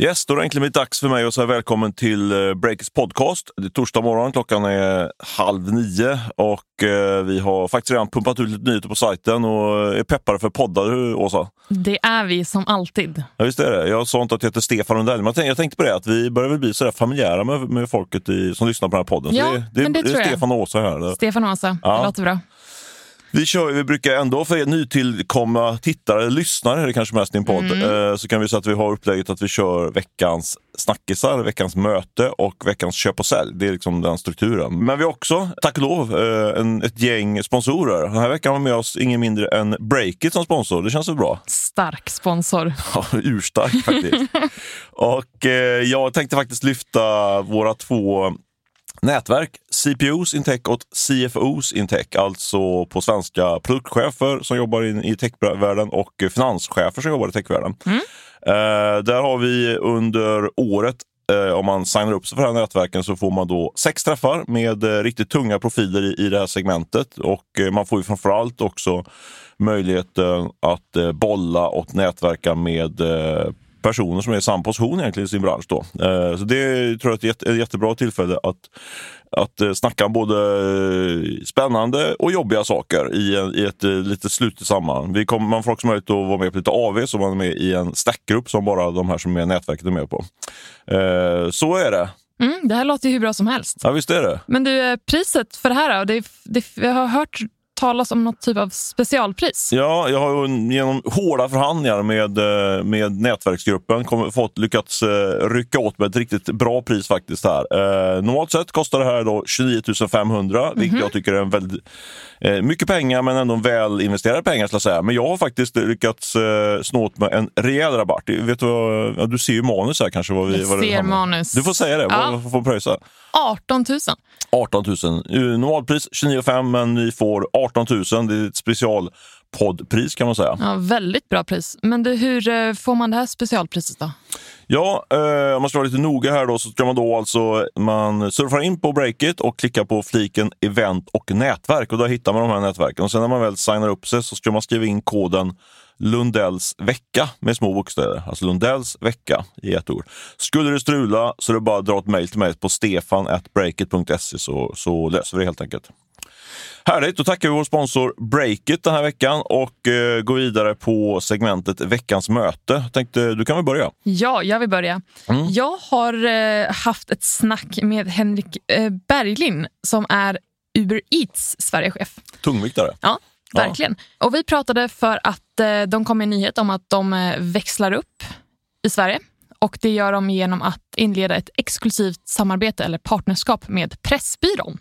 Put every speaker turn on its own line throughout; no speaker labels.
Yes, då är det äntligen blivit dags för mig att säga välkommen till eh, Breakers podcast. Det är torsdag morgon, klockan är halv nio och eh, vi har faktiskt redan pumpat ut lite nyheter på sajten och är peppade för poddar, Åsa.
Det är vi som alltid.
Ja, visst är det. Jag sa inte att jag heter Stefan Lundell, men jag tänkte på det att vi börjar väl bli sådär familjära med, med folket i, som lyssnar på den här podden.
Ja,
Så det, det,
men det
det
tror
är
jag.
Stefan och Åsa här.
Stefan och Åsa,
Ja.
det låter bra.
Vi, kör, vi brukar ändå för er nytillkomna tittare, eller lyssnare är det kanske mest i en podd,
Mm.
eh, så kan vi säga att vi har upplägget att vi kör veckans snackisar, veckans möte och veckans köp och sälj. Det är liksom den strukturen. Men vi har också, tack och lov, eh, en, ett gäng sponsorer. Den här veckan har vi med oss ingen mindre än Breakit som sponsor. Det känns väl bra?
Stark sponsor.
Ja, urstark faktiskt. och eh, jag tänkte faktiskt lyfta våra två nätverk. CPOs in tech och CFOs in tech, alltså på svenska produktchefer som jobbar in, i techvärlden och finanschefer som jobbar i techvärlden. Eh, där har vi under året eh, om man signar upp sig för de här nätverken så får man då sex träffar med eh, riktigt tunga profiler i, i det här segmentet. Och eh, man får ju framförallt också möjligheten att bolla och nätverka med personer som är i samma position egentligen i sin bransch. Då. Eh, så det tror jag är ett, jätte, ett jättebra tillfälle att, att eh, snacka om både eh, spännande och jobbiga saker i, en, i ett lite slutet sammanhang. Vi kommer, man får också möjlighet att vara med på lite AV så man är med i en stackgrupp som bara de här som är i nätverket är med på. Så är det.
Mm, det här låter ju hur bra som helst.
Ja, visst är det.
Men du, priset för det här då? Det, det, jag har hört talas om något typ av specialpris.
Ja, jag har genom hårda förhandlingar med, eh, med nätverksgruppen kom, fått, lyckats eh, rycka åt med ett riktigt bra pris faktiskt. här. Eh, normalt sett kostar det här då 29 500, vilket jag tycker är en väldigt, eh, mycket pengar men ändå väl investerade pengar. Ska jag säga. Men jag har faktiskt lyckats eh, snå åt med en rejäl rabatt. Vet du, vad, ja, du ser ju manus här kanske. Vad vi,
Jag
vad
ser manus.
Du får säga det.
Ja.
Vad får man pröjsa?
18 000.
18 000. Eh, Normalpris 29 500 men ni får 18 000. Det är ett specialpoddpris kan man säga.
Ja, väldigt bra pris. Men du, hur eh, får man det här specialpriset då?
Ja, eh, om man ska vara lite noga här då så ska man då alltså man surfar in på Breakit och klickar på fliken event och nätverk och där hittar man de här nätverken. Och sen när man väl signar upp sig så ska man skriva in koden Lundells vecka med små bokstäver. Alltså Lundells vecka i ett ord. Skulle det strula så är det bara att dra ett mejl till mig på stefan.breakit.se så, så löser vi det helt enkelt. Härligt, då tackar vi vår sponsor Breakit den här veckan och eh, går vidare på segmentet veckans möte. Tänkte, du kan väl börja?
Ja, jag vill börja.
Mm.
Jag har eh, haft ett snack med Henrik eh, Berglind som är Uber Eats Sverigechef.
Tungviktare.
Ja,
Ja.
verkligen. Och vi pratade för att eh, de kom med en nyhet om att de eh, växlar upp i Sverige. Och det gör de genom att inleda ett exklusivt samarbete eller partnerskap med Pressbyrån.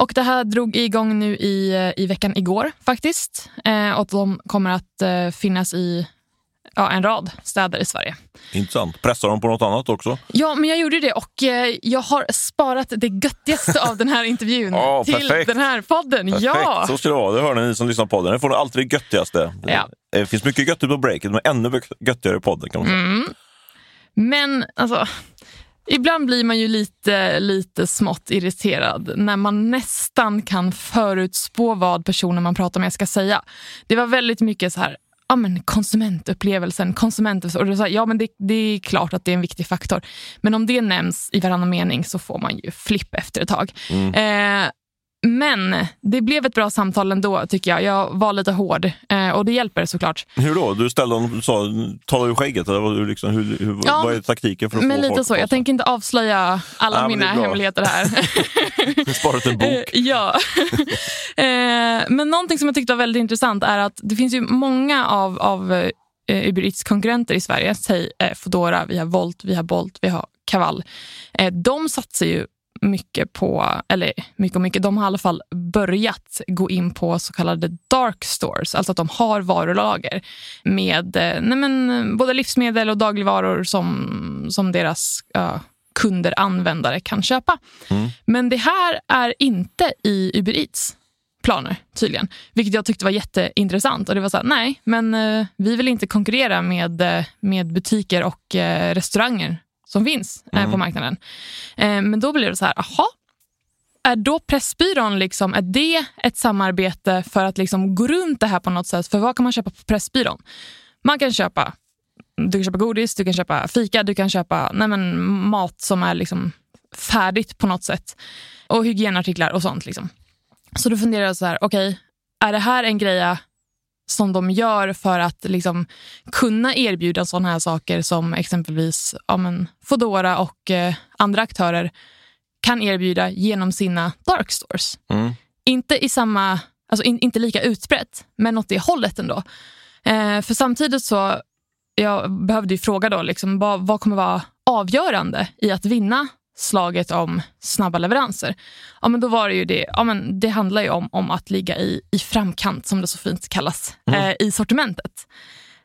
Och det här drog igång nu i, eh, i veckan igår faktiskt. Eh, och de kommer att eh, finnas i ja, en rad städer i Sverige.
Intressant. Pressar de på något annat också?
Ja, men jag gjorde det och eh, jag har sparat det göttigaste av den här intervjun
Ja,
till
perfekt.
den här podden.
Perfekt,
Ja,
så ska det vara. Det hör ni som lyssnar på podden. Ni får alltid det göttigaste.
Ja.
Det finns mycket göttigt på breaket, men ännu göttigare i podden kan man säga.
Mm. Men alltså, ibland blir man ju lite, lite smått irriterad när man nästan kan förutspå vad personen man pratar med ska säga. Det var väldigt mycket så här, ja, men konsumentupplevelsen, konsumentupplevelsen. Och det, här, ja, men det, det är klart att det är en viktig faktor. Men om det nämns i varannan mening så får man ju flipp efter ett tag. Eh, men det blev ett bra samtal ändå tycker jag. Jag var lite hård eh, och det hjälper såklart.
Hur då? Du ställde honom, du sa, talar du skägget? Eller vad, liksom, hur, hur,
Ja,
vad är taktiken för att
Men
få
lite så. Jag tänker inte avslöja alla
Nej,
mina hemligheter här.
Sparat en bok.
Eh, ja. Eh, men någonting som jag tyckte var väldigt intressant är att det finns ju många av, av Uber Eats konkurrenter i Sverige. Säg eh, Foodora, vi har Volt, vi har Bolt, vi har Kaval. De satsar ju mycket på, eller mycket och mycket, de har i alla fall börjat gå in på så kallade dark stores, alltså att de har varulager med eh, nej men, både livsmedel och dagligvaror som, som deras ja, kunder, användare kan köpa. Men det här är inte i Uber Eats planer tydligen, vilket jag tyckte var jätteintressant. Och det var så här, nej, men eh, vi vill inte konkurrera med, eh, med butiker och eh, restauranger som finns eh, på marknaden. Eh, men då blev det så här, aha, är då Pressbyrån, liksom, är det ett samarbete för att liksom gå runt det här på något sätt? För vad kan man köpa på Pressbyrån? Man kan köpa du kan köpa godis, du kan köpa fika, du kan köpa nej men, mat som är liksom färdigt på något sätt. Och hygienartiklar och sånt. Liksom. Så då funderar jag så här, okej, okay, är det här en grej som de gör för att liksom kunna erbjuda sådana här saker som exempelvis ja, men, Fodora och eh, andra aktörer kan erbjuda genom sina dark stores. Mm. Inte i samma, alltså in, inte lika utbrett, men åt det hållet ändå. Eh, för samtidigt så, jag behövde ju fråga då, liksom, vad, vad kommer vara avgörande i att vinna slaget om snabba leveranser. Ja, men då var det ju det, ja, men det handlar ju om, om att ligga i, i framkant, som det så fint kallas, mm. eh, i sortimentet.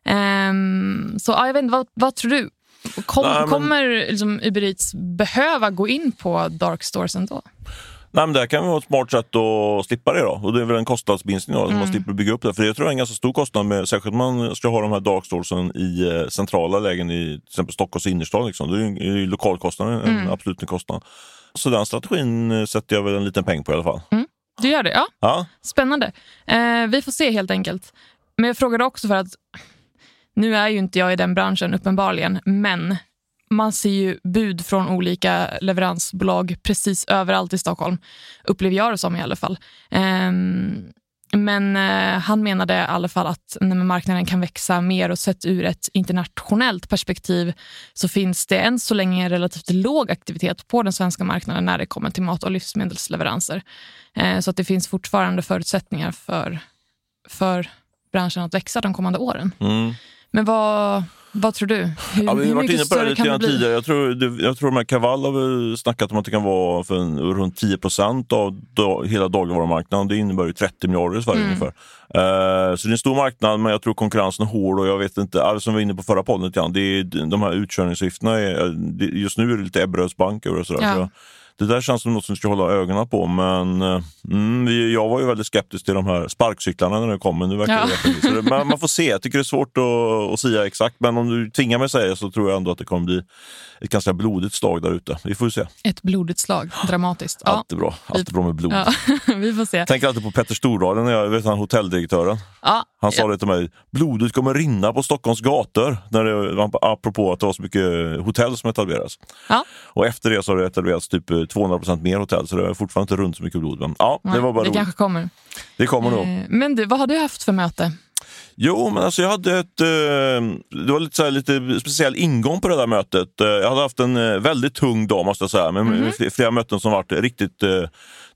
Um, så ja, jag vet inte, vad, vad tror du? Kom, Nej, men... Kommer liksom Uber Eats behöva gå in på dark stores ändå?
Nej, men det här kan vara ett smart sätt att slippa det. Då. Och det är väl en kostnadsminskning då, mm. man slipper bygga upp det. För jag tror det är en ganska stor kostnad, med, särskilt om man ska ha de här darkstoresen i eh, centrala lägen i till exempel Stockholms innerstad. Liksom. Det är ju lokalkostnaden mm. en absolut en kostnad. Så den strategin eh, sätter jag väl en liten peng på i alla fall.
Mm. Du gör det? Ja. ja. Spännande. Eh, vi får se helt enkelt. Men jag frågade också för att nu är ju inte jag i den branschen uppenbarligen, men man ser ju bud från olika leveransbolag precis överallt i Stockholm. Upplever jag det som i alla fall. Um, men uh, han menade i alla fall att när marknaden kan växa mer och sett ur ett internationellt perspektiv så finns det än så länge en relativt låg aktivitet på den svenska marknaden när det kommer till mat och livsmedelsleveranser. Uh, så att det finns fortfarande förutsättningar för, för branschen att växa de kommande åren. Mm. Men vad, vad tror du? Hur,
ja, vi har varit inne på det lite grann tidigare. Jag tror, det, jag tror här Kaval har snackat om att det kan vara för en, runt 10 procent av da, hela dagligvarumarknaden. Det innebär ju 30 miljarder i Sverige mm. ungefär. Uh, så det är en stor marknad, men jag tror konkurrensen är hård och jag vet inte, alltså, som vi var inne på förra podden, det är, de här utkörningssiffrorna, är, just nu är det lite Ebberöds bank och sådär. Ja. Så det där känns som något som vi ska hålla ögonen på. Men eh, mm, jag var ju väldigt skeptisk till de här sparkcyklarna när de kom. Men nu verkar ja. det, det man, man får se. Jag tycker det är svårt att, att säga exakt. Men om du tvingar mig att säga så tror jag ändå att det kommer bli ett ganska blodigt slag där ute. Vi får se.
Ett blodigt slag, dramatiskt.
Ja. Alltid bra. Alltid bra med blod.
Ja. vi får se.
Tänker alltid på Petter Stordalen, jag vet han hotelldirektören. Ja. Han sa det till mig, blodet kommer rinna på Stockholms gator. När det, apropå att det var så mycket hotell som etablerades. Ja. Och efter det så har det etablerats typ 200% mer hotell, så det är fortfarande inte runt så mycket blod. Men, ja,
Nej, det var bara det roligt. kanske kommer.
Det kommer nog.
Eh, men du, vad har du haft för möte?
Jo, men alltså jag hade ett... Eh, det var lite, så här, lite speciell ingång på det där mötet. Eh, jag hade haft en väldigt tung dag måste jag säga, med mm. flera möten som varit riktigt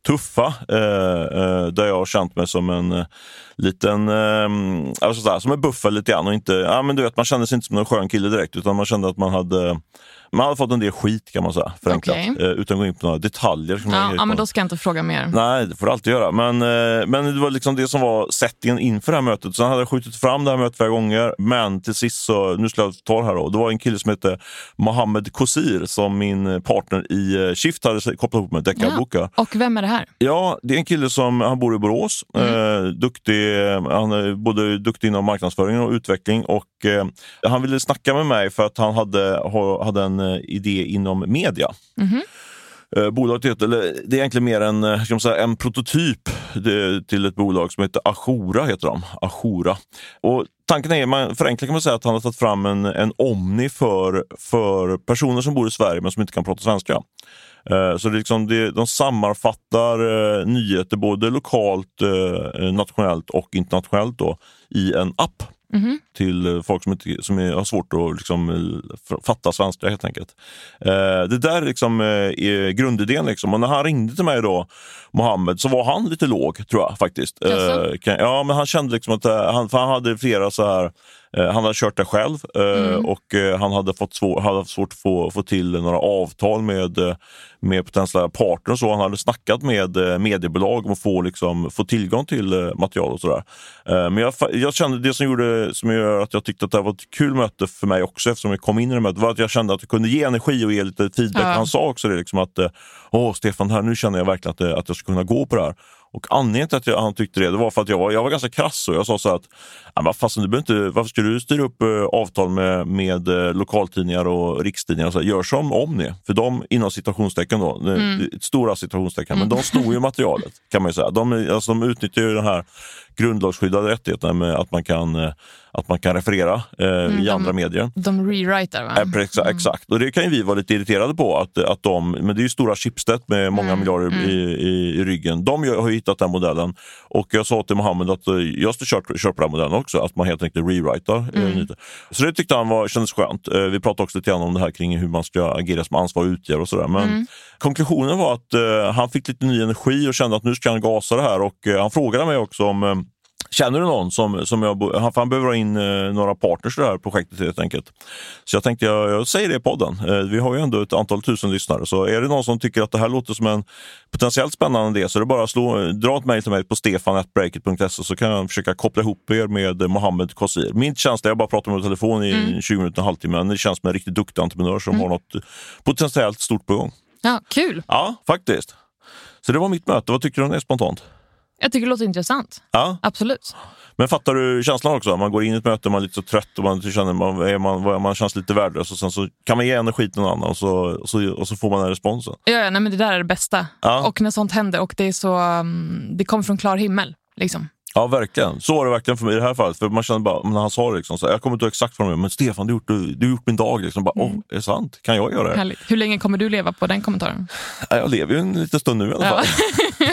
tuffa. Där jag har känt mig som en liten, alltså så här, som en buffel lite grann. Och inte, ja, men du vet, man kände sig inte som en skön kille direkt, utan man kände att man hade man hade fått en del skit kan man säga, förenklat. Okay. Eh, utan att gå in på några detaljer.
Ja, ja, men då ska jag inte fråga mer.
Nej, det får du alltid göra. Men, eh, men det var liksom det som var settingen inför det här mötet. Sen hade jag skjutit fram det här mötet flera gånger, men till sist så, nu ska jag ta det här då. Det var en kille som hette Mohammed Kosir som min partner i eh, Shift hade kopplat ihop med, Deckarboka.
Och vem är det här?
Ja, det är en kille som, han bor i Borås. Mm. Eh, duktig, han är både duktig inom marknadsföring och utveckling och eh, han ville snacka med mig för att han hade, hade en idé inom media. Mm -hmm. Bolaget heter, det är egentligen mer en, eh, ska säga, en prototyp till ett bolag som heter Agora. Heter de. Agora. Och tanken är, man, förenklat kan man säga att han har tagit fram en, en Omni för, för personer som bor i Sverige men som inte kan prata svenska. Så det är liksom det, de sammanfattar nyheter både lokalt, nationellt och internationellt då, i en app. Mm. till eh, folk som, inte, som är, har svårt att liksom, eh, fatta svenska helt enkelt. Eh, det där liksom, eh, är grundidén. Liksom. Och när han ringde till mig då, Mohammed, så var han lite låg tror jag faktiskt. Eh, ja, men han kände liksom att eh, han, han hade flera så här Eh, han hade kört det själv mm. och han hade fått svår, hade svårt att få, få till några avtal med, med potentiella partners. Han hade snackat med mediebolag om att få, liksom, få tillgång till material och sådär. Men jag, jag kände det som gjorde som gör att jag tyckte att det var ett kul möte för mig också eftersom jag kom in i det mötet var att jag kände att jag kunde ge energi och ge lite feedback. Ja. Han sa också det, liksom att Åh, Stefan, här, nu känner jag verkligen att, att jag kunna gå på det här. Och anledningen till att jag, han tyckte det, det var för att jag var, jag var ganska krass och jag sa så att vad fasen, du inte, varför ska du styra upp uh, avtal med, med uh, lokaltidningar och rikstidningar? Så här, gör som Omni, för de inom citationstecken då, mm. stora citationstecken, mm. men de snor ju materialet kan man ju säga. De, alltså, de utnyttjar ju den här grundlagsskyddade rättigheterna med att man kan, eh, att man kan referera eh,
Mm,
i
de-
andra medier.
De rewritar va?
Eh, exa- Exakt, och det kan ju vi vara lite irriterade på. Att, att de, men det är ju stora Schibsted med många
Mm,
miljarder
mm.
I, i, i ryggen. De har ju hittat den modellen och jag sa till Mohammed att eh, jag ska köra, köra på den modellen också, att man helt enkelt rewritar. eh,
Mm.
Så det tyckte han var, kändes skönt. Eh, Vi pratade också lite grann om det här kring hur man ska agera som ansvarig utgivare och sådär. Men
Mm.
konklusionen var att eh, han fick lite ny energi och kände att nu ska han gasa det här och han frågade mig också om Känner du någon som, som jag, han, han behöver ha in eh, några partners i det här projektet helt enkelt. Så jag tänkte jag, jag säger det i podden. Eh, vi har ju ändå ett antal tusen lyssnare. Så är det någon som tycker att det här låter som en potentiellt spännande idé så är det bara att slå, dra ett mejl till mig på stefan.breakit.se så kan jag försöka koppla ihop er med eh, Mohammed Kosir. Min känsla, jag bara pratar med telefon i
Mm.
20 minuter, en halvtimme, men det känns som en riktigt duktig entreprenör som har något potentiellt stort på gång.
Ja, kul.
Ja, faktiskt. Så det var mitt möte. Vad tycker du om det spontant?
Jag tycker det låter intressant.
Ja,
Absolut.
men fattar du känslan också? Man går in i ett möte, man är lite så trött och man känner man, är man, man känns lite värdelös och sen så kan man ge energi till någon annan och så, och så, och så får man den responsen.
Ja, ja, nej, men det där är det bästa.
Ja.
Och när sånt händer och det är så, um, det kommer från klar himmel. Liksom.
Ja, verkligen. Så var det verkligen för mig i det här fallet. För man kände bara, när han sa det, liksom, så, jag kommer inte ihåg exakt vad de men Stefan, du har gjort, du har gjort min dag. Liksom. Bara, Åh, är det sant? Kan jag göra det?
Härligt. Hur länge kommer du leva på den kommentaren?
Ja, Jag lever ju en liten stund nu i alla
Ja.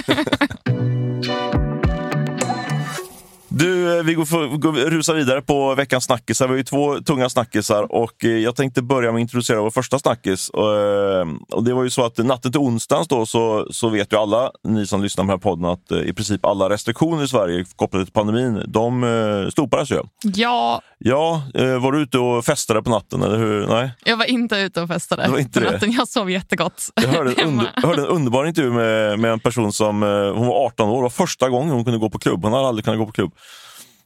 Du, eh, vi går, för, går rusar vidare på veckans snackisar. Vi har ju två tunga snackisar och eh, jag tänkte börja med att introducera vår första snackis. Och, eh, och det var ju så att natten till onsdagens då så, så vet ju alla ni som lyssnar på den här podden att i princip alla restriktioner i Sverige kopplade till pandemin, de slopades ju.
Ja,
Ja, var du ute och festade på natten eller hur? Nej?
jag var inte ute och festade
Det var inte
på
det.
natten. Jag sov jättegott.
Jag hörde en, under, hörde en underbar intervju med, med en person som, hon var 18 år, det var första gången hon kunde gå på klubb. Hon hade aldrig kunnat gå på klubb.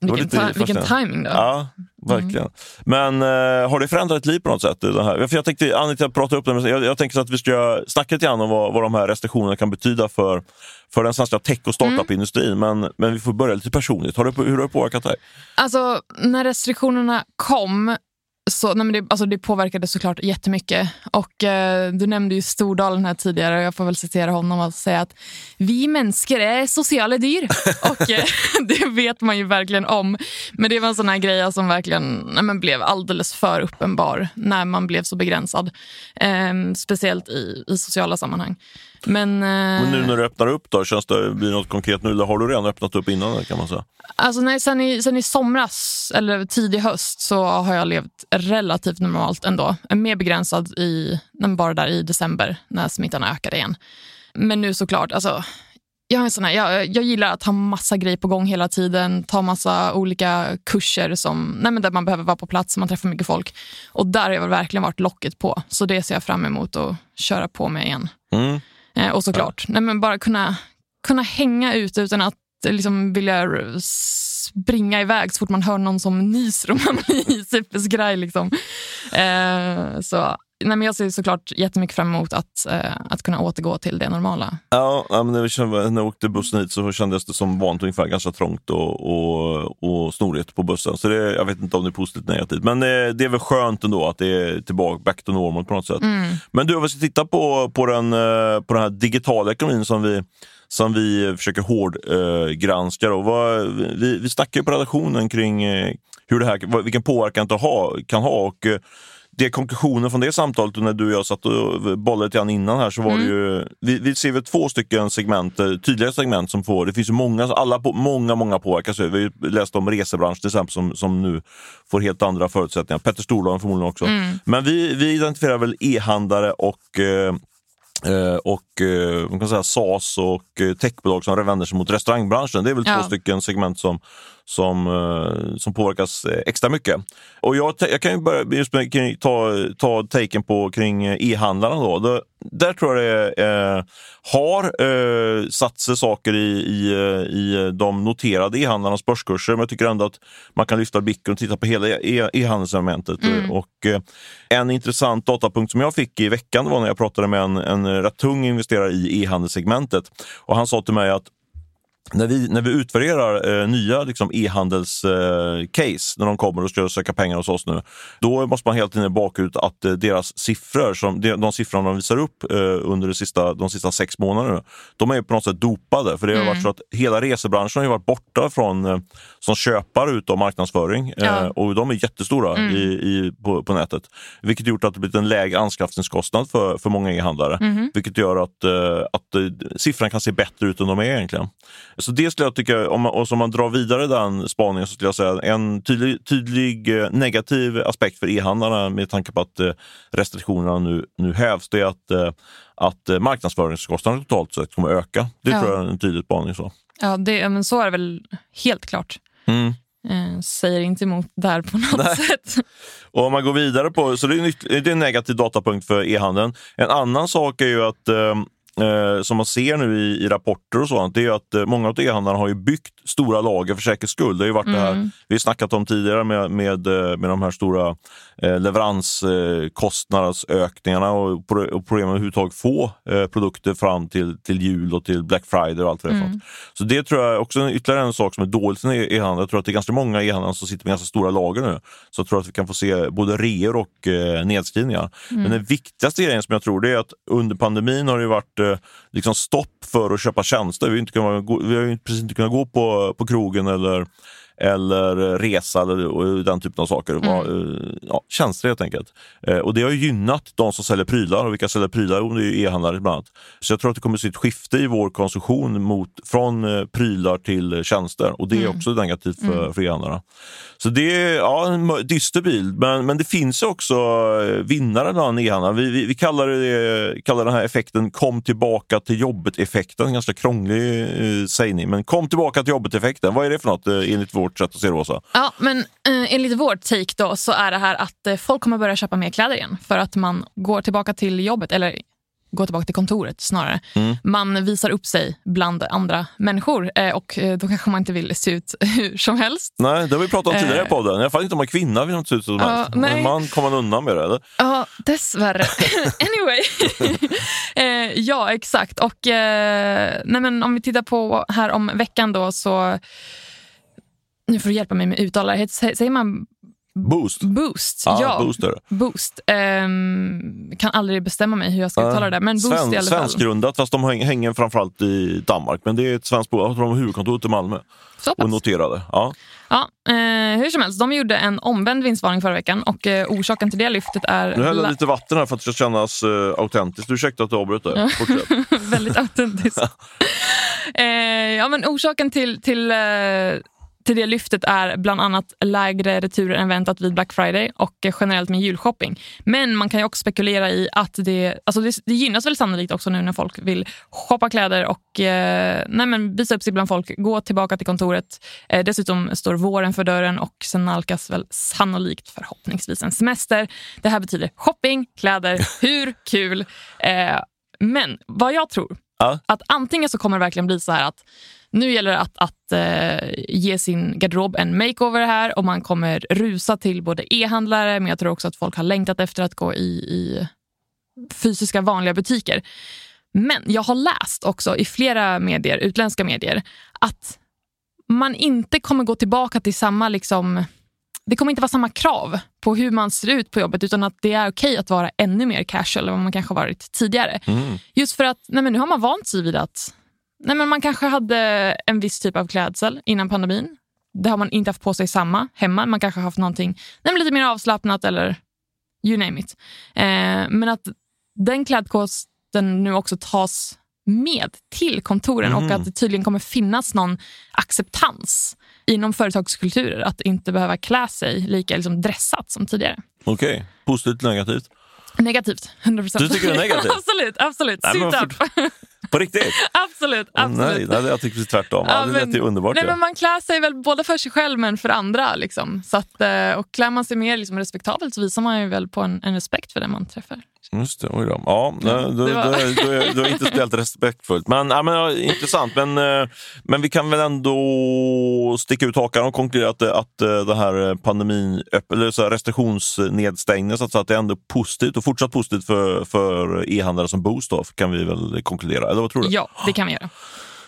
Det var
vilken,
lite
vilken timing då.
Ja, verkligen. Men eh, har det förändrat ditt liv på något sätt? Det här? För jag tänkte, Annika pratar upp det, men jag, jag tänker att vi ska snacka lite grann om vad, vad de här restriktionerna kan betyda för, för den svenska tech och startup-industrin. Men, men vi får börja lite personligt. Har det, hur har det påverkat dig?
Alltså, när restriktionerna kom så, nej men det, alltså det påverkade såklart jättemycket. Och, eh, du nämnde ju Stordalen här tidigare och jag får väl citera honom och säga att vi människor är sociala dyr. och eh, det vet man ju verkligen om. Men det var en sån här grej som verkligen nej men blev alldeles för uppenbar när man blev så begränsad. Eh, speciellt i, i sociala sammanhang. Men, eh,
Men nu när du öppnar upp, då, känns det, blir det något konkret nu? Eller har du redan öppnat upp innan? kan man säga?
Alltså nej, sen, i, sen i somras, eller tidig höst, så har jag levt relativt normalt ändå. Mer begränsad i, bara där i december när smittan ökade igen. Men nu såklart, alltså, jag, är en sån här, jag, jag gillar att ha massa grejer på gång hela tiden, ta massa olika kurser som, nej, där man behöver vara på plats, man träffar mycket folk. Och där har jag verkligen varit locket på, så det ser jag fram emot att köra på med igen.
Mm.
Eh, och såklart, nej, men bara kunna, kunna hänga ute utan att eh, liksom vilja springa iväg så fort man hör någon som nyser och man blir superskraj. Liksom. Eh, så, nej, men jag ser såklart jättemycket fram emot att, eh, att kunna återgå till det normala.
Ja, men när, vi kände, när jag åkte bussen hit så kändes det som vanligt ungefär ganska trångt och, och, och snorigt på bussen. Så det, jag vet inte om det är positivt eller negativt. Men det, det är väl skönt ändå att det är tillbaka, back to normal på något sätt. Men du, om vi ska titta på, på, den, eh, på den här digitala ekonomin som vi, som vi försöker hårdgranska. Vad, vi, vi snackar ju på redaktionen kring eh, hur det här, vilken påverkan det ha, kan ha. Och, eh, det konklusionen från det samtalet och när du och jag satt och bollade lite grann innan här så var det ju, vi, vi ser väl två stycken segment, eh, tydliga segment som får, det finns ju många, alla många, många påverkas. Vi har ju läst om resebranschen till exempel som, som nu får helt andra förutsättningar. Petter Stordalen förmodligen också. Men vi, vi identifierar väl e-handlare och eh, Eh, och eh, man kan säga SaaS och eh, techbolag som vänder sig mot restaurangbranschen. Det är väl
Ja.
två stycken segment som, som, eh, som påverkas eh, extra mycket. Och jag, jag kan ju börja just med, ta, ta taken på kring eh, e-handlarna. Då. Det, där tror jag det eh, har eh, satt sig saker i, i, i de noterade e-handlarnas börskurser. Men jag tycker ändå att man kan lyfta blicken och titta på hela e- e-handelssegmentet. Och, eh, en intressant datapunkt som jag fick i veckan var när jag pratade med en, en rätt tung investerare i e-handelssegmentet. Och han sa till mig att när vi, när vi utvärderar eh, nya liksom, e-handelscase, eh, när de kommer och ska söka pengar hos oss nu, då måste man hela tiden bakut att eh, deras siffror, som, de, de siffror de visar upp eh, under de sista, de sista sex månaderna, de är på något sätt dopade. För det har mm. varit så att hela resebranschen har varit borta från, eh, som köpare utav marknadsföring eh, ja. och de är jättestora mm. i, i, på, på nätet. Vilket gjort att det blivit en lägre anskaffningskostnad för, för många e-handlare. Mm. Vilket gör att, att siffran kan se bättre ut än de är egentligen. Så det skulle jag tycka, om man, och om man drar vidare den spaningen, så skulle jag säga en tydlig, tydlig eh, negativ aspekt för e-handlarna med tanke på att eh, restriktionerna nu, nu hävs, det är att, eh, att marknadsföringskostnaderna totalt sett kommer att öka. Det ja. tror jag är en tydlig spaning. Så.
Ja, det, men så är det väl helt klart. Mm. Säger inte emot där på något Nej. sätt.
Och om man går vidare på, så det är, det är en negativ datapunkt för e-handeln. En annan sak är ju att eh, eh, som man ser nu i, i rapporter och sånt, det är att eh, många av e-handlarna har ju byggt stora lager för säkerhets skull. Det har ju varit mm. det här mm. vi har snackat om tidigare med, med, eh, med de här stora eh, leveranskostnadsökningarna och, och problemen med överhuvudtaget få eh, produkter fram till, till jul och till Black Friday och allt det mm. Så det tror jag också är ytterligare en sak som är dåligt i e-handel. Jag tror att det är ganska många e-handlare som sitter med ganska stora lager nu. Så jag tror att vi kan få se både reor och eh, nedskrivningar. Mm. Men den viktigaste grejen som jag tror det är att under pandemin har det varit liksom stopp för att köpa tjänster. Vi har, inte kunnat, vi har precis inte kunnat gå på, på krogen eller eller resa eller den typen av saker. Mm. Eh, ja, tjänster helt enkelt. Eh, och det har gynnat de som säljer prylar och vilka säljer prylar? Jo, det är e-handlare bland annat. Så jag tror att det kommer att se ett skifte i vår konsumtion mot, från eh, prylar till tjänster och det är mm. också negativt för, mm. för e-handlarna. Så det är ja, en dyster bild, men, men det finns också vinnare bland e-handlare. Vi, vi, vi, kallar, det, kallar den här effekten kom tillbaka till jobbet-effekten. Ganska krånglig eh, sägning, men kom tillbaka till jobbet-effekten. Vad är det för något enligt vår vårt sätt att se Åsa.
Ja, men eh, enligt vårt take då så är det här att eh, folk kommer börja köpa mer kläder igen för att man går tillbaka till jobbet, eller går tillbaka till kontoret snarare. Mm. Man visar upp sig bland andra människor eh, och eh, då kanske man inte vill se ut hur som helst.
Nej, det har vi pratat om tidigare i podden. I alla fall inte om man är kvinna vill se ut som uh, helst. Nej. En man kommer man undan med det, eller?
Ja, dessvärre. anyway. eh, ja, exakt. Och eh, nej, men om vi tittar på här om veckan då så nu får du hjälpa mig med uttalet. Säger man
Boost.
Boost,
ah,
ja.
Booster.
Boost. Um, kan aldrig bestämma mig hur jag ska uh, uttala det. Men Boost Sven, i alla fall.
Svenskgrundat, fast de hänger framförallt i Danmark. Men det är ett svenskt bolag. De har huvudkontoret i Malmö. Så pass. Och noterade. Ja.
Ja, eh, hur som helst, de gjorde en omvänd vinstvarning förra veckan och eh, orsaken till det lyftet är...
Nu häller jag lite vatten här för att det ska kännas eh, autentiskt. Ursäkta att du avbröt det.
Väldigt autentiskt. eh, ja, men orsaken till, till eh, till det lyftet är bland annat lägre returer än väntat vid Black Friday och generellt med julshopping. Men man kan ju också spekulera i att det, alltså det, det gynnas väl sannolikt också nu när folk vill shoppa kläder och eh, nej men visa upp sig bland folk, gå tillbaka till kontoret. Eh, dessutom står våren för dörren och sen nalkas väl sannolikt förhoppningsvis en semester. Det här betyder shopping, kläder, hur kul? Eh, men vad jag tror, ja. att antingen så kommer det verkligen bli så här att nu gäller det att, att eh, ge sin garderob en makeover här och man kommer rusa till både e-handlare men jag tror också att folk har längtat efter att gå i, i fysiska vanliga butiker. Men jag har läst också i flera medier, utländska medier att man inte kommer gå tillbaka till samma liksom, det kommer inte vara samma krav på hur man ser ut på jobbet utan att det är okej att vara ännu mer casual än vad man kanske varit tidigare. Mm. Just för att nej men nu har man vant sig vid att Nej, men man kanske hade en viss typ av klädsel innan pandemin. Det har man inte haft på sig samma hemma. Man kanske har haft någonting nej, lite mer avslappnat eller you name it. Eh, men att den klädkosten nu också tas med till kontoren mm. och att det tydligen kommer finnas någon acceptans inom företagskulturer att inte behöva klä sig lika liksom dressat som tidigare.
Okej, okay. positivt negativt?
Negativt, 100%.
Du tycker det är negativt?
absolut, absolut.
Nej, På riktigt?
absolut. absolut.
nej, nej, jag tycker tvärtom. Ja, det lät underbart.
Nej, men man klär sig väl både för sig själv men för andra. Liksom. Så att, eh, och klär man sig mer liksom, respektabelt så visar man ju väl på en, en respekt för den man träffar.
Just det, oj då. Ja, då, då, då är inte spelat respektfullt. Men, ja, men ja, intressant. Men, eh, men vi kan väl ändå sticka ut hakan och konkludera att, att eh, det här pandemin, eller så här restriktionsnedstängningen, så att, så att det är ändå positivt och fortsatt positivt för, för e-handlare som Boost då, kan vi väl konkludera. Eller vad tror du?
Ja, det kan vi göra.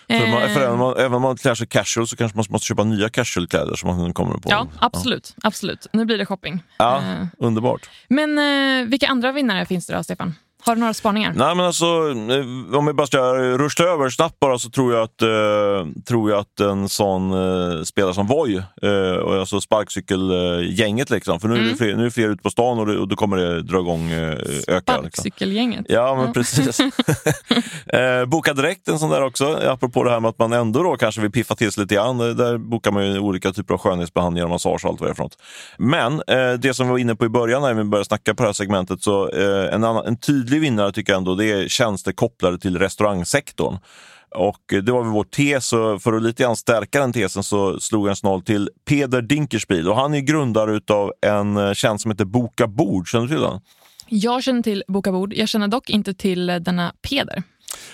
För, man,
Eh,
för även, om man, även om man klär sig casual så kanske man måste köpa nya casualkläder som man kommer på.
Ja, absolut, absolut. Nu blir det shopping.
Ja,
Eh,
underbart.
Men eh, vilka andra vinnare finns det då, Stefan? Har du några spaningar?
Nej men alltså, eh, om vi bara ska rusta över snabbt bara så tror jag att, eh, tror jag att en sån eh, spelare som Voi, eh, och alltså sparkcykelgänget liksom, för nu är, det fler, nu är fler ute på stan och, det, och då kommer det dra igång eh, öka. Liksom.
Sparkcykelgänget.
Ja, men precis. eh, boka direkt en sån där också, apropå det här med att man ändå då kanske vill piffa till sig lite grann. Eh, Där bokar man ju olika typer av skönhetsbehandlingar och massage och allt vad det är för något. Men eh, det som vi var inne på i början när vi började snacka på det här segmentet, så en, annan, en tydlig vinnare tycker jag ändå, det är tjänster kopplade till restaurangsektorn. Och det var väl vår tes, och för att lite grann stärka den tesen så slog jag en snål till Peder Dinkelspiel. Och han är grundare utav en eh, tjänst som heter Boka Bord. Känner du till den?
Jag känner till Boka Bord. Jag känner dock inte till eh, denna Peder.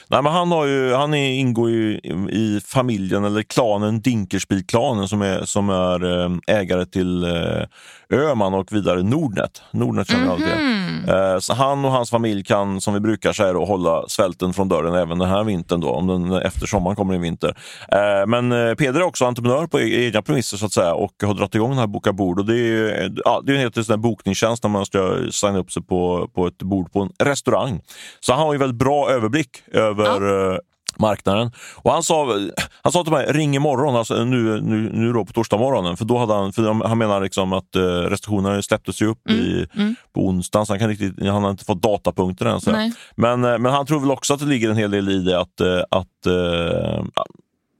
Nej, men han, har ju, han är, ingår ju i, familjen, eller klanen Dinkelspiel-klanen som är, som är eh, ägare till eh, Öman och vidare Nordnet. Nordnet känner jag till. Eh, så han och hans familj kan, som vi brukar säga, då, hålla svälten från dörren även den här vintern, då, om den efter sommaren kommer en vinter. Men Peder är också entreprenör på e- egna premisser så att säga och har dragit igång den här Boka bord. Och det är, ja, det är en helt en bokningstjänst när man ska signa upp sig på, på ett bord på en restaurang. Så han har ju väldigt bra överblick över eh, marknaden. Och han sa, han sa till mig, ring imorgon, alltså nu, nu, nu då på torsdag morgonen. För då hade han, för han menar liksom att eh, restriktionerna släpptes ju upp i, på onsdagen, så han, kan riktigt, han har inte fått datapunkter än. Så. Men, eh, men han tror väl också att det ligger en hel del i det att, att ja,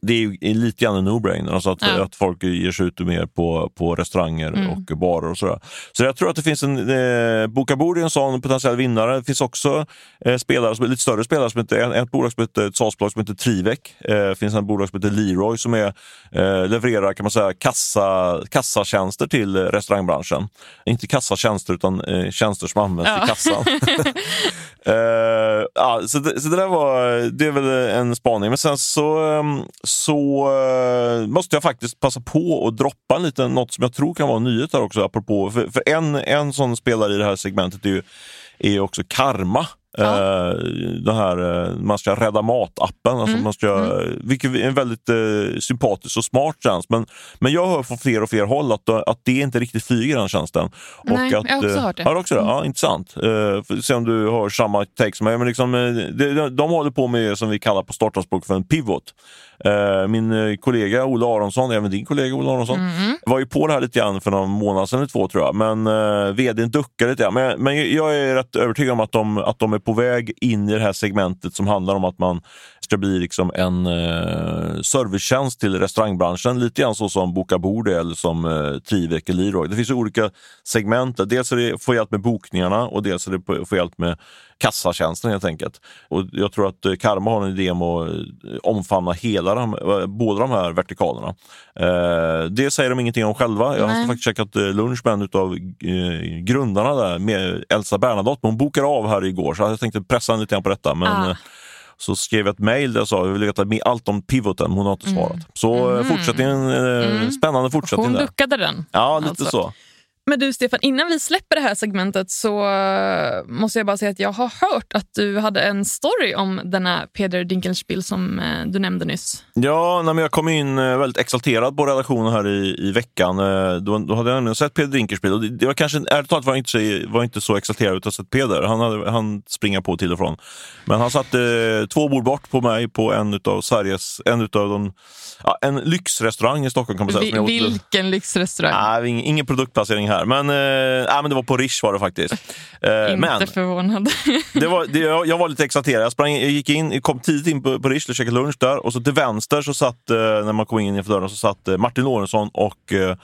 det är lite grann en no-brainer, alltså att,
Ja.
att folk ger sig ut mer på, på restauranger och barer och sådär. Så jag tror att det finns en, eh, Boka Bord är en sån potentiell vinnare. Det finns också eh, spelare, som, lite större spelare, som heter, en- ett bolag som heter, ett SaaS-bolag som heter Trivec. Eh, det finns ett bolag som heter Leroy som är, eh, levererar kan man säga, kassa, kassatjänster till restaurangbranschen. Inte kassatjänster utan eh, tjänster som används
Ja.
i kassan. Uh, ja, så, det, så det där var, det är väl en spaning. Men sen så, ehm, så uh, måste jag faktiskt passa på att droppa en liten, något som jag tror kan vara en nyhet här också. Apropå, för, för en, en sån spelare i det här segmentet är ju, är ju också Karma.
Ja.
Eh, den här, eh, man ska rädda mat-appen. Alltså man ska, Vilket är en väldigt eh, sympatisk och smart tjänst. Men, men jag hör från fler och fler håll att, att det inte riktigt flyger den tjänsten.
Nej,
att,
jag har också
eh,
hört det. Mm.
Har också det? Ja, intressant. För se om du har samma take som mig. Men liksom, eh, de, de, håller på med som vi kallar på startspråk för en pivot. Eh, min eh, kollega Ola Aronsson, även din kollega Ola Aronsson,
Mm.
var ju på det här lite grann för någon månad sedan eller två tror jag. Men uh, vdn duckade lite grann. Men, men jag är rätt övertygad om att de, att de är på väg in i det här segmentet som handlar om att man ska bli liksom en uh, servicetjänst till restaurangbranschen. Lite grann så som Boka Bord eller som uh, Trivec eller Leroy. Det finns olika segment. Dels är det få hjälp med bokningarna och dels är det få hjälp med kassatjänsten helt enkelt. Och jag tror att eh, Karma har en idé om att eh, omfamna hela de, eh, båda de här vertikalerna. Eh, det säger de ingenting om själva. Jag har faktiskt eh, lunch med en av eh, grundarna där, med Elsa Bernadotte. Hon bokade av här igår så jag tänkte pressa henne lite grann på detta. Men,
Ah.
Eh, så skrev jag ett mejl där jag sa att jag vill veta allt om pivoten, hon har inte svarat. Så mm. fortsättningen, eh, spännande fortsättning
Hon duckade den.
Ja, lite
alltså.
så.
Men du Stefan, innan vi släpper det här segmentet så eh, måste jag bara säga att jag har hört att du hade en story om denna Peder Dinkelspiel som eh, du nämnde nyss.
Ja, nej, jag kom in eh, väldigt exalterad på redaktionen här i, i veckan. Då, då hade jag nämligen sett Peder Dinkelspiel och det, det var kanske, ärligt talat var jag inte, så- var inte så exalterad ut att ha sett Peder. Han, hade, han springer på till och från. Men han satte eh, två bord bort på mig på en av Sveriges, en utav de, ja, en lyxrestaurang i Stockholm kan man säga.
Vi, vilken lyxrestaurang.
Nej, ingen, ingen produktplacering här, men, eh, nej, men det var på Rish var det faktiskt. Eh,
Inte
men
förvånad.
det var, det, jag, jag var lite exalterad. Jag, sprang, jag gick in, kom tidigt in på, på Rish och käkade lunch där och så till vänster så satt, eh, när man kom in inför dörren, så satt eh, Martin Lorentzon och eh,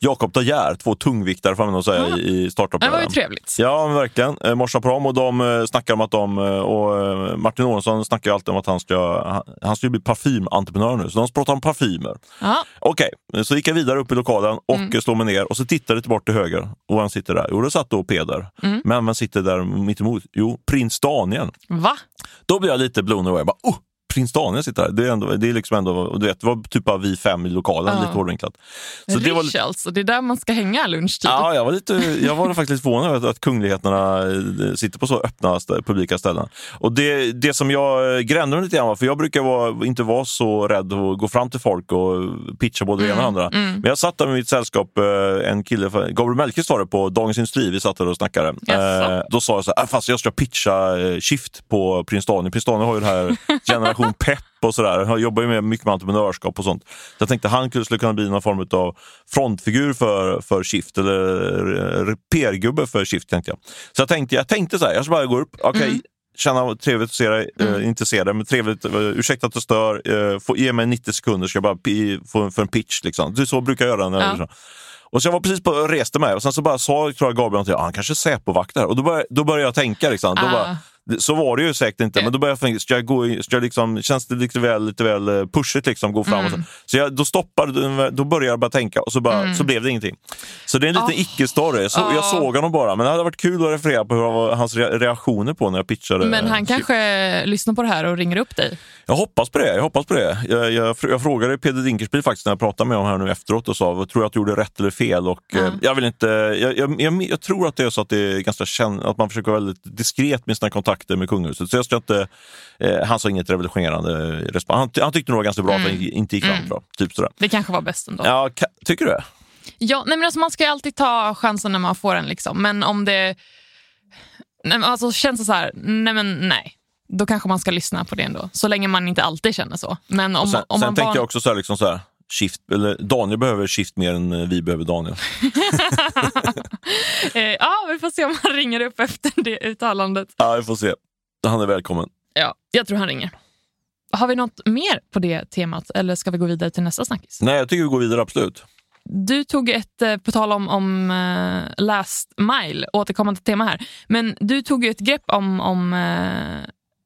Jakob Geer, två tungviktare får man säga, i, i
Det
startup
var ju trevligt.
Ja, verkligen. Eh, Morsa på dem och de eh, snackar om att de, eh, och Martin Lorentzon snackar ju alltid om att han ska, han, ska ju bli parfymentreprenör nu, så de pratar om parfymer.
Ja.
Okej, så gick jag vidare upp i lokalen och mm. slår mig ner och så tittar jag bort till höger. Och vem sitter där? Jo, det satt då Peder. Men vem sitter där mitt emot? Jo, prins Daniel.
Va?
Då blir jag lite blown away. Jag Bara, oh, prins Daniel sitter här. Det är, ändå, det är liksom ändå, du vet, det var typ bara vi fem i lokalen,
Ja.
lite hårdvinklat.
Så
det var
alltså, det är där man ska hänga lunchtid.
Ja, jag var, lite, jag var faktiskt lite förvånad över att kungligheterna eh, sitter på så öppna publika ställen. Och det, det som jag eh, grämde mig lite grann var, för jag brukar vara, inte vara så rädd att gå fram till folk och pitcha både det ena och det andra.
mm.
Men jag satt där med mitt sällskap, eh, en kille, Gabriel Mellqvist var det på Dagens Industri, vi satt där och snackade. Eh, Då sa jag så här, "Ah, fast jag ska pitcha Shift på Prins Daniel. Prins Daniel har ju det här generation pepp och sådär. Han jobbar ju med mycket med entreprenörskap och sånt. Så jag tänkte han skulle kunna bli någon form av frontfigur för, för Shift eller eh, PR-gubbe för Shift tänkte jag. Så jag tänkte, jag tänkte så här, jag ska bara gå upp, okej, känna trevligt att se dig, eh, inte se dig, men trevligt, eh, ursäkta att du stör, eh, få, ge mig 90 sekunder ska jag bara få, för en pitch. Liksom. Det är så brukar jag göra. När
Ja.
och så jag var precis på reste mig och sen så bara sa tror jag Gabriel ah, han kanske är Säpovakt där. Och då började, då började jag tänka, liksom, då
Ah.
bara, så var det ju säkert inte, men då började jag tänka, ska jag gå ska jag liksom, känns det lite väl, lite väl eh, pushigt liksom, gå fram? Och så så jag, då stoppade, då började jag bara tänka och så, bara, så blev det ingenting. Så det är en liten
Ah.
icke-story. Så Jag
Ah.
såg honom bara, men det hade varit kul att referera på hur hans re- reaktioner på när jag pitchade.
Men han kanske lyssnar på det här och ringer upp dig.
jag hoppas på det. Jag, hoppas på det. Jag, jag, jag frågade Peder Dinkelspiel faktiskt när jag pratade med honom här nu efteråt och sa, tror jag att du gjorde rätt eller fel? Och, eh, jag, vill inte, jag, jag, tror att det är så att, det är ganska känn, att man försöker vara väldigt diskret med sina kontakter med kungahuset. Så jag ska inte, eh, han sa inget revolutionerande respons. Han, han tyckte nog det var ganska bra att det inte gick fram bra. Typ sådär.
Det kanske var bäst ändå.
Ja, ka, tycker du?
Ja, nej men alltså man ska ju alltid ta chansen när man får den. Liksom. Men om det nej, alltså, känns det så här, nej men nej. Då kanske man ska lyssna på det ändå. Så länge man inte alltid känner så. Men om,
sen
om
sen
man
tänker
van-
jag också så här, liksom så här Shift, eller Daniel behöver Shift mer än eh, vi behöver Daniel.
eh, ja, vi får se om han ringer upp efter det uttalandet.
Ja, vi får se. Han är välkommen.
Ja, jag tror han ringer. Har vi något mer på det temat eller ska vi gå vidare till nästa snackis?
Nej, jag tycker vi går vidare, absolut.
Du tog ett, eh, på tal om, om last mile, återkommande tema här, men du tog ett grepp om, om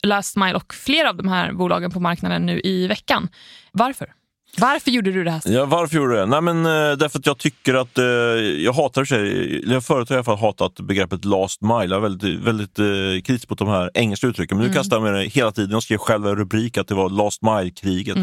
last mile och flera av de här bolagen på marknaden nu i veckan. Varför? Varför gjorde du det här?
Ja, varför gjorde du det? Nej, men, eh, därför att jag tycker att, eh, jag hatar sig, jag förut har jag i alla fall hatat begreppet last mile. Jag är väldigt, väldigt eh, kritisk mot de här engelska uttrycken. Men nu kastar jag med det hela tiden. Jag skrev själv en rubrik att det var last mile-kriget.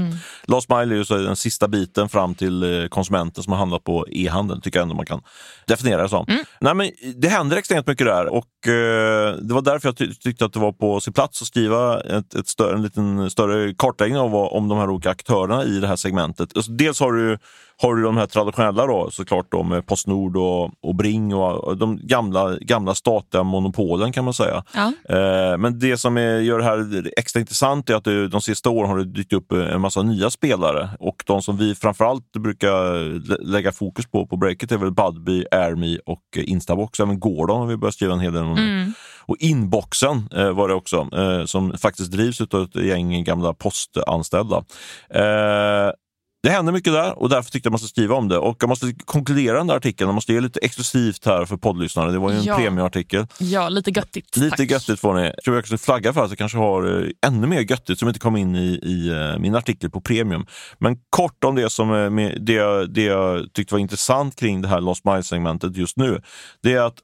Last mile är ju så den sista biten fram till eh, konsumenten som har handlat på e-handeln, tycker jag ändå man kan definiera det som. Nej, men det händer extremt mycket där och eh, det var därför jag ty- tyckte att det var på sin plats att skriva ett, ett större, en liten större kartläggning av vad, om de här olika aktörerna i det här segmentet. Alltså, dels har du, har du de här traditionella då, såklart då, med Postnord och, och Bring och, de gamla, gamla statliga monopolen kan man säga.
Ja.
Eh, Men det som är, gör det här extra intressant är att det, de sista åren har det dykt upp en massa nya spelare och de som vi framförallt brukar lä- lägga fokus på på breaket är väl Budbee, AirMe och eh, Instabox. Även Gordon har vi börjat skriva en hel del om.
Mm.
Och Inboxen eh, var det också, eh, som faktiskt drivs av ett gäng gamla postanställda. Eh, det händer mycket där och därför tyckte jag man ska skriva om det. Och jag måste konkludera den där artikeln, jag måste ge lite exklusivt här för poddlyssnare. Det var ju en
Ja.
premiumartikel.
Ja, lite göttigt.
Lite
tack.
göttigt får ni. Jag tror jag skulle flagga för att jag kanske har eh, ännu mer göttigt som inte kom in i, i eh, min artikel på Premium. Men kort om det som eh, det, jag- det jag tyckte var intressant kring det här Lost Mile-segmentet just nu. Det är att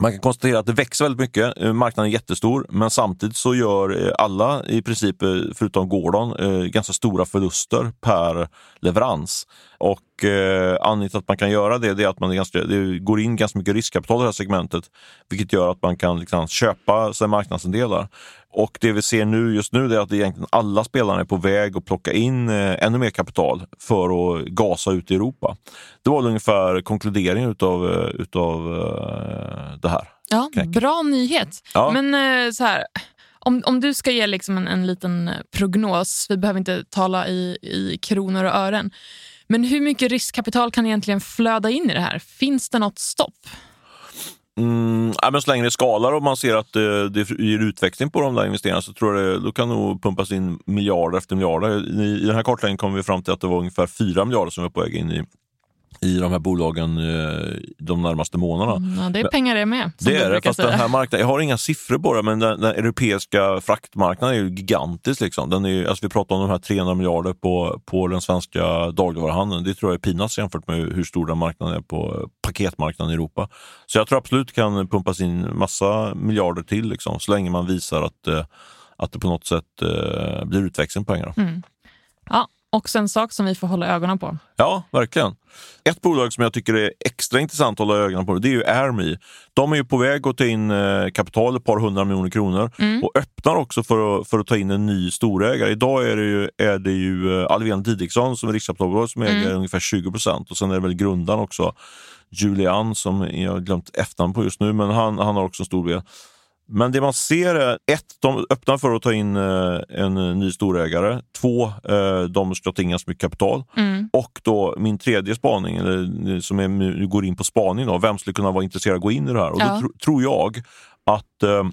man kan konstatera att det växer väldigt mycket. Eh, marknaden är jättestor, men samtidigt så gör eh, alla i princip, eh, förutom Gordon, ganska stora förluster per leverans. Och eh, anledningen till att man kan göra det, det är att man är ganska, det går in ganska mycket riskkapital i det här segmentet, vilket gör att man kan liksom köpa sig marknadsandelar. Och det vi ser nu just nu är att egentligen alla spelarna är på väg att plocka in eh, ännu mer kapital för att gasa ut i Europa. Det var ungefär konkluderingen utav, eh, utav eh, det här.
Ja, bra nyhet.
Ja.
Men eh, så här, om, om du ska ge liksom en, en liten prognos, vi behöver inte tala i, i kronor och ören, men hur mycket riskkapital kan egentligen flöda in i det här? Finns det något stopp?
Mm, ja, men så länge det skalar och man ser att det, det ger utväxling på de där investeringarna så tror jag det då kan nog pumpas in miljarder efter miljarder. I, I den här kartläggningen kom vi fram till att det var ungefär 4 miljarder som var på väg in i, i de här bolagen eh, de närmaste månaderna.
Ja, det är pengar det med.
Det är det, fast den här marknaden, jag har inga siffror på det, men den, den europeiska fraktmarknaden är ju gigantisk. Liksom. Den är, alltså vi pratar om de här 300 miljarder på, på den svenska dagligvaruhandeln. Det tror jag är peanuts jämfört med hur stor den marknaden är på paketmarknaden i Europa. Så jag tror absolut kan pumpas in massa miljarder till, liksom, så länge man visar att, eh, att det på något sätt eh, blir utväxling på pengarna.
Mm. Ja, också en sak som vi får hålla ögonen på.
Ja, verkligen. Ett bolag som jag tycker är extra intressant att hålla ögonen på det är ju Airme. De är ju på väg att ta in eh, kapital, ett par hundra miljoner kronor
Mm.
och öppnar också för att, för att ta in en ny storägare. Idag är det ju, är det ju eh, Alvén Didriksson som är riskkapitalbolag som äger
Mm.
ungefär 20 procent och sen är det väl grundaren också, Julian som jag har glömt efternamn på just nu, men han, han har också en stor del. Men det man ser är ett, de öppnar för att ta in eh, en eh, ny storägare. Två, eh, de ska ta in ganska mycket kapital.
Mm.
Och då min tredje spaning, eller som är, går in på spaning, då, vem skulle kunna vara intresserad av att gå in i det här? Och
Ja.
då tro, tror jag att eh,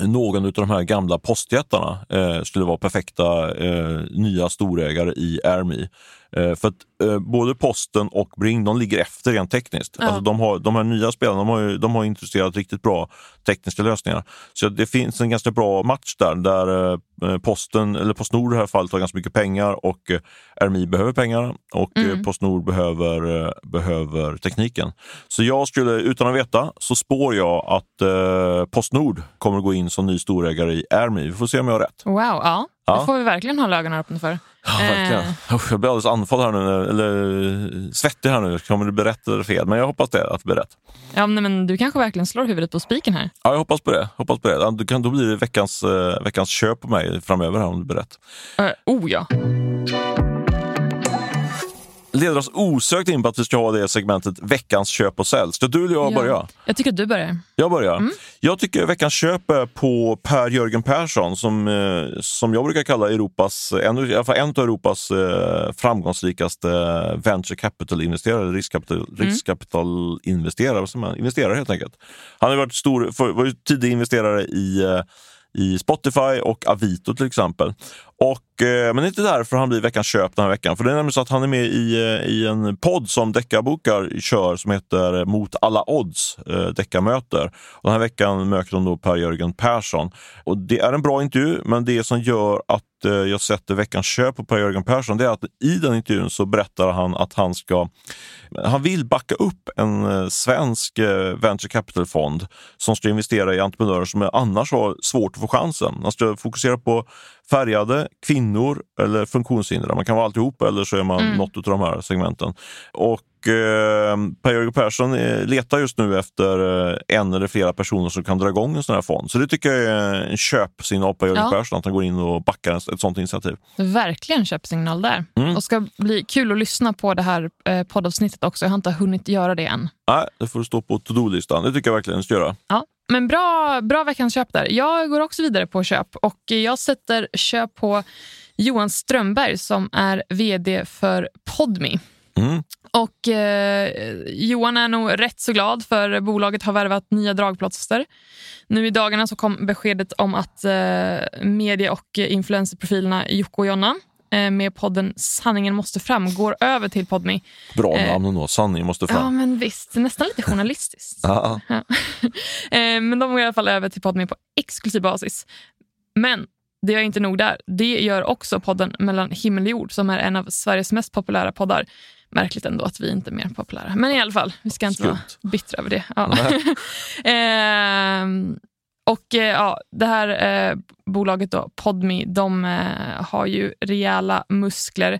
någon av de här gamla postjättarna eh, skulle vara perfekta eh, nya storägare i Airme. Eh, för att eh, både Posten och Bring de ligger efter rent tekniskt.
Ja.
Alltså de, har, de här nya spelarna de har, ju, de har introducerat riktigt bra tekniska lösningar. Så det finns en ganska bra match där, där eh, Posten, eller Postnord i det här fallet har ganska mycket pengar och RMI behöver pengar och
Mm.
Postnord behöver, eh, behöver tekniken. Så jag skulle, utan att veta, så spår jag att Postnord kommer att gå in som ny storägare i RMI. Vi får se om jag har rätt.
Wow, ja.
Ja.
Det får vi verkligen hålla ögonen öppna för.
Ja, verkligen.
Eh.
Jag blir alldeles andfådd här nu, eller svettig här nu. Kommer rätt eller fel? Men jag hoppas det, att det blir rätt.
Ja, nej, men du kanske verkligen slår huvudet på spiken här.
Ja, jag hoppas på det. Hoppas på det. Du kan, då blir det veckans, eh, veckans köp på mig framöver här, om det blir rätt.
Uh, oh ja.
Leder oss osökt in på att vi ska ha det segmentet veckans köp och sälj. Ska du eller jag
Ja.
börja?
Jag tycker att du börjar.
Jag börjar. Jag tycker veckans köp är på Per-Jörgen Persson som, eh, som jag brukar kalla Europas, en, i alla fall en av Europas eh, framgångsrikaste venture capital-investerare, riskkapital, riskkapitalinvesterare, vad säger man? investerare helt enkelt. Han har varit stor, för, var tidig investerare i eh, i Spotify och Avito till exempel. Och, eh, men det är inte därför han blir veckans köp den här veckan. För det är nämligen så att han är med i, eh, i en podd som Deckarbokar kör som heter Mot alla odds, eh, Deckarmöter. Och den här veckan möter de då Per-Jörgen Persson. Och det är en bra intervju, men det som gör att eh, jag sätter veckans köp på Per-Jörgen Persson, det är att i den intervjun så berättar han att han ska han vill backa upp en eh, svensk eh, venture capital-fond som ska investera i entreprenörer som annars har svårt att få chansen. Han ska fokusera på färgade, kvinnor eller funktionshindrade. Man kan vara alltihop eller så är man
Mm.
något av de här segmenten. Och eh, Per-Jörgen Persson eh, letar just nu efter eh, en eller flera personer som kan dra igång en sån här fond. Så det tycker jag är en köpsignal på Per-Jörgen
Ja.
Persson, att han går in och backar ett sånt initiativ.
Verkligen köpsignal där.
Mm.
Och ska bli kul att lyssna på det här eh, poddavsnittet också. Jag har inte hunnit göra det än.
Nej, det får stå på to-do-listan. Det tycker jag verkligen ska göra.
Ja. Men bra, bra veckans köp där. Jag går också vidare på köp och jag sätter köp på Johan Strömberg som är vd för Podme.
Mm.
Och eh, Johan är nog rätt så glad för bolaget har värvat nya dragplåster. Nu i dagarna så kom beskedet om att eh, media och influencerprofilerna Jocke och Jonna med podden Sanningen måste fram går över till Podme.
Bra
Eh.
namn ändå. Sanningen måste
Ja,
fram.
men visst. Nästan lite journalistiskt.
Ja.
Ja. Eh, Men de går i alla fall över till Podme på exklusiv basis. Men det är inte nog där. Det gör också podden Mellan himmel och jord som är en av Sveriges mest populära poddar. Märkligt ändå att vi inte är mer populära. Men i alla fall, vi ska inte vara
Skumt.
bittra över det. Ja. och eh, ja, det här eh, bolaget då, Podme, de eh, har ju rejäla muskler.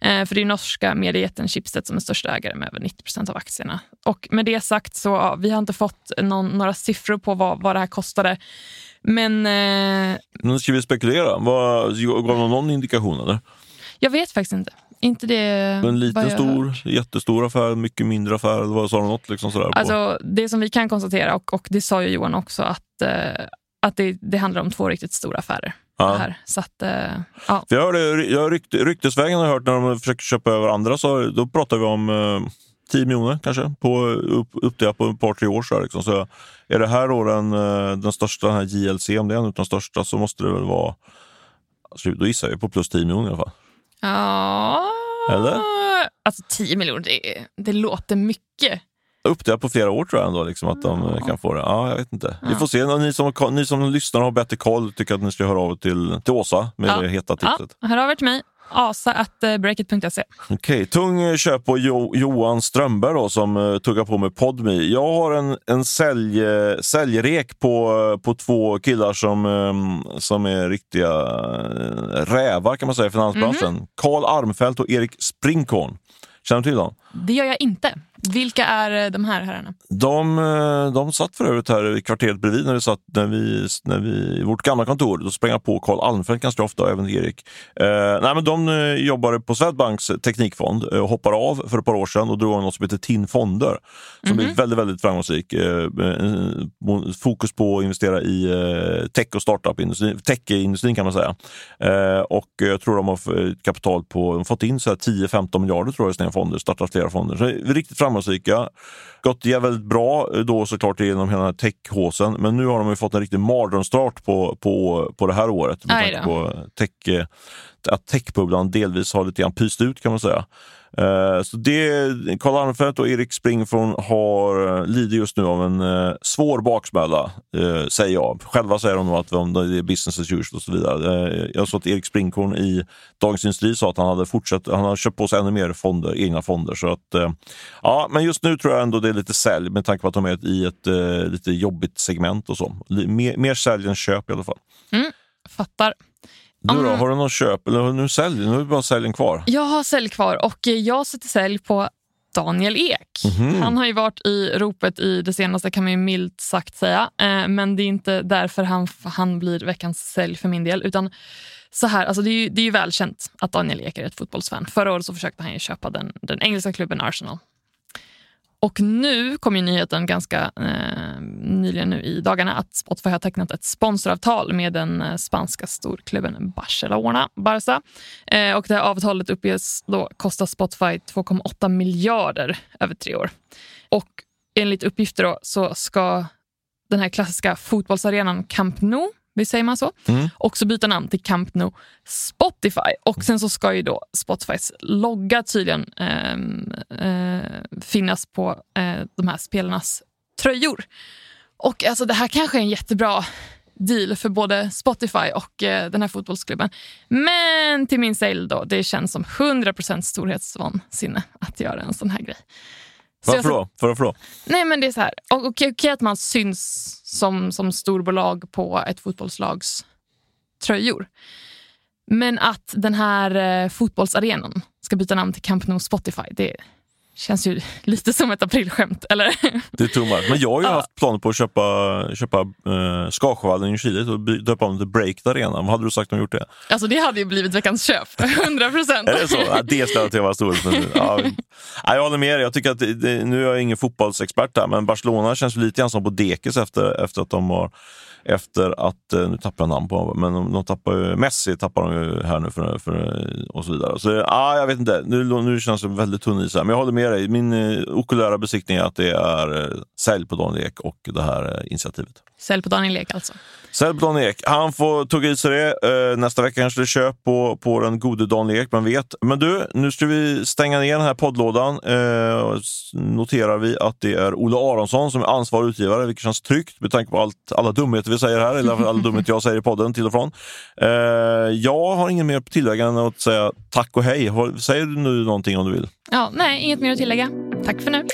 Eh, för det är norska mediejätten Schibsted som är största ägare med över 90 procent av aktierna. Och med det sagt så ja, vi har inte fått någon, några siffror på vad, vad det här kostade. Men eh,
Nu ska vi spekulera. Vad, gav de någon indikation? Eller?
jag vet faktiskt inte. Inte det
En liten, stor, jättestor affär, mycket mindre affär? Eller vad sa något liksom sådär på?
Alltså, det som vi kan konstatera, och, och det sa ju Johan också, att, eh, att det, det handlar om två riktigt stora affärer.
ja.
Så att, eh, ja.
För jag hörde, jag rykt, ryktesvägen har jag hört när de försöker köpa över andra, så då pratar vi om eh, 10 miljoner kanske, på, upp, uppdelat på ett par, tre år. Så, här, liksom. så är det här då den, eh, den största, den här JLC, om det är en av de största, så måste det väl vara, alltså, då gissar jag på plus 10 miljoner i alla fall.
Ja.
Eller?
Alltså 10 miljoner, det, det låter mycket.
Uppdelat på flera år tror jag ändå, liksom, att de eh, kan få det. Ja, jag vet inte. Vi får se. Ni som, ni som lyssnar och har bättre koll tycker att ni ska höra av er till, till Åsa med
Ja.
det heta
Ja,
tipset.
hör av er till mig. asa.breakit.se.
Okej, tung köp på jo, Johan Strömberg då, som uh, tuggar på med Podmi. Jag har en, en sälj, uh, säljrek på, uh, på två killar som, um, som är riktiga uh, rävar kan man säga i finansbranschen. Karl mm -hmm. Armfelt och Erik Sprinkorn. Känner du till dem?
Det gör jag inte. Vilka är eh, de här herrarna?
De, eh, de satt för övrigt här i kvarteret bredvid när vi satt när vi, när vi, i vårt gamla kontor. Då sprang jag på Karl Almfelt ganska ofta och även Erik. Eh, nej, men de eh, jobbade på Swedbanks teknikfond och hoppade av för ett par år sedan och drog något som heter TIN Fonder. Som mm -hmm. är väldigt, väldigt framgångsrik. Eh, fokus på att investera i eh, tech och startup-industrin, tech-industrin kan man säga. Eh, och jag tror de har kapital på, de har fått in 10-15 miljarder tror jag i sina fonder, startat flera fonder. Så riktigt framgångsrika. Gått väldigt bra då såklart genom hela den här tech-håsen. Men nu har de fått en riktig mardrömsstart på, på, på det här året. Med tanke på tech, att techbubblan delvis har lite grann pyst ut kan man säga. Uh, så det, Karl Armfelt och Erik Springfron har, eh, lider just nu av en uh, svår baksmälla, uh, säger jag. Själva säger de nog att om det är business as usual och så vidare. jag såg att Erik Springkorn i Dagens Industri sa att han hade fortsatt, han har köpt på sig ännu mer fonder, egna fonder. Så att, ja, men just nu tror jag ändå det är lite sälj med tanke på att de är i ett lite jobbigt segment och så. Mer, mer sälj än köp i alla fall.
Mm, fattar.
Du då, har du något köp eller nu sälj? Nu är det bara säljen kvar.
Jag har sälj kvar och jag sätter sälj på Daniel Ek. Mm. Han har ju varit i ropet i det senaste kan man ju milt sagt säga. Eh, men det är inte därför han, han blir veckans sälj för min del. Utan så här, alltså det, är ju, det är ju välkänt att Daniel Ek är ett fotbollsfan. Förra året så försökte han ju köpa den, den engelska klubben Arsenal. Och nu kom ju nyheten ganska eh, nyligen nu i dagarna att Spotify har tecknat ett sponsoravtal med den eh, spanska storklubben Barcelona. Barca. Eh, och det här avtalet uppges då kosta Spotify 2,8 miljarder över tre år. Och enligt uppgifter då, så ska den här klassiska fotbollsarenan Camp Nou vi säger man så? Mm. Också byta namn till Camp Nou Spotify. Och sen så ska ju då Spotifys logga tydligen eh, eh, finnas på eh, de här spelarnas tröjor. Och alltså det här kanske är en jättebra deal för både Spotify och eh, den här fotbollsklubben. Men till min sale då, det känns som 100% storhetsvansinne att göra en sån här grej.
Varför då? Varför då?
Nej men det är så här, okej okay, att man syns som, som storbolag på ett fotbollslags tröjor. Men att den här eh, fotbollsarenan ska byta namn till Camp Nou Spotify, det känns ju lite som ett aprilskämt, eller?
Det är tomt. Men jag har ju ja. haft planer på att köpa, köpa eh, Skarsjövallen i Chile och döpa om till Break Arena. Vad hade du sagt om gjort det?
Alltså det hade ju blivit veckans köp, 100 procent.
är det så? Ja, det skulle jag vara stor. Ja, jag håller med dig. Jag tycker att det, nu är jag ingen fotbollsexpert här, men Barcelona känns lite grann som på dekis efter, efter att de har efter att, eh, nu tappar jag namn på men de, de tappar ju, Messi tappar de ju här nu för, för, och så vidare. Så ah, jag vet inte, nu, nu känns det väldigt tunn is här. Men jag håller med dig, min eh, okulära besiktning är att det är eh, sälj på Daniel Ek och det här eh, initiativet.
Sälj på Daniel Ek alltså?
Sälj på Daniel Ek. Han får tugga i sig det. Eh, nästa vecka kanske det är köp på, på den gode Daniel Ek, man vet. Men du, nu ska vi stänga ner den här poddlådan. Eh, noterar vi att det är Olle Aronsson som är ansvarig utgivare, vilket känns tryggt med tanke på allt, alla dumheter vi säger här, eller alla dumheter jag säger i podden till och från. Eh, jag har inget mer att tillägga än att säga tack och hej. Säger du nu någonting om du vill?
Ja, nej, inget mer att tillägga. Tack för nu.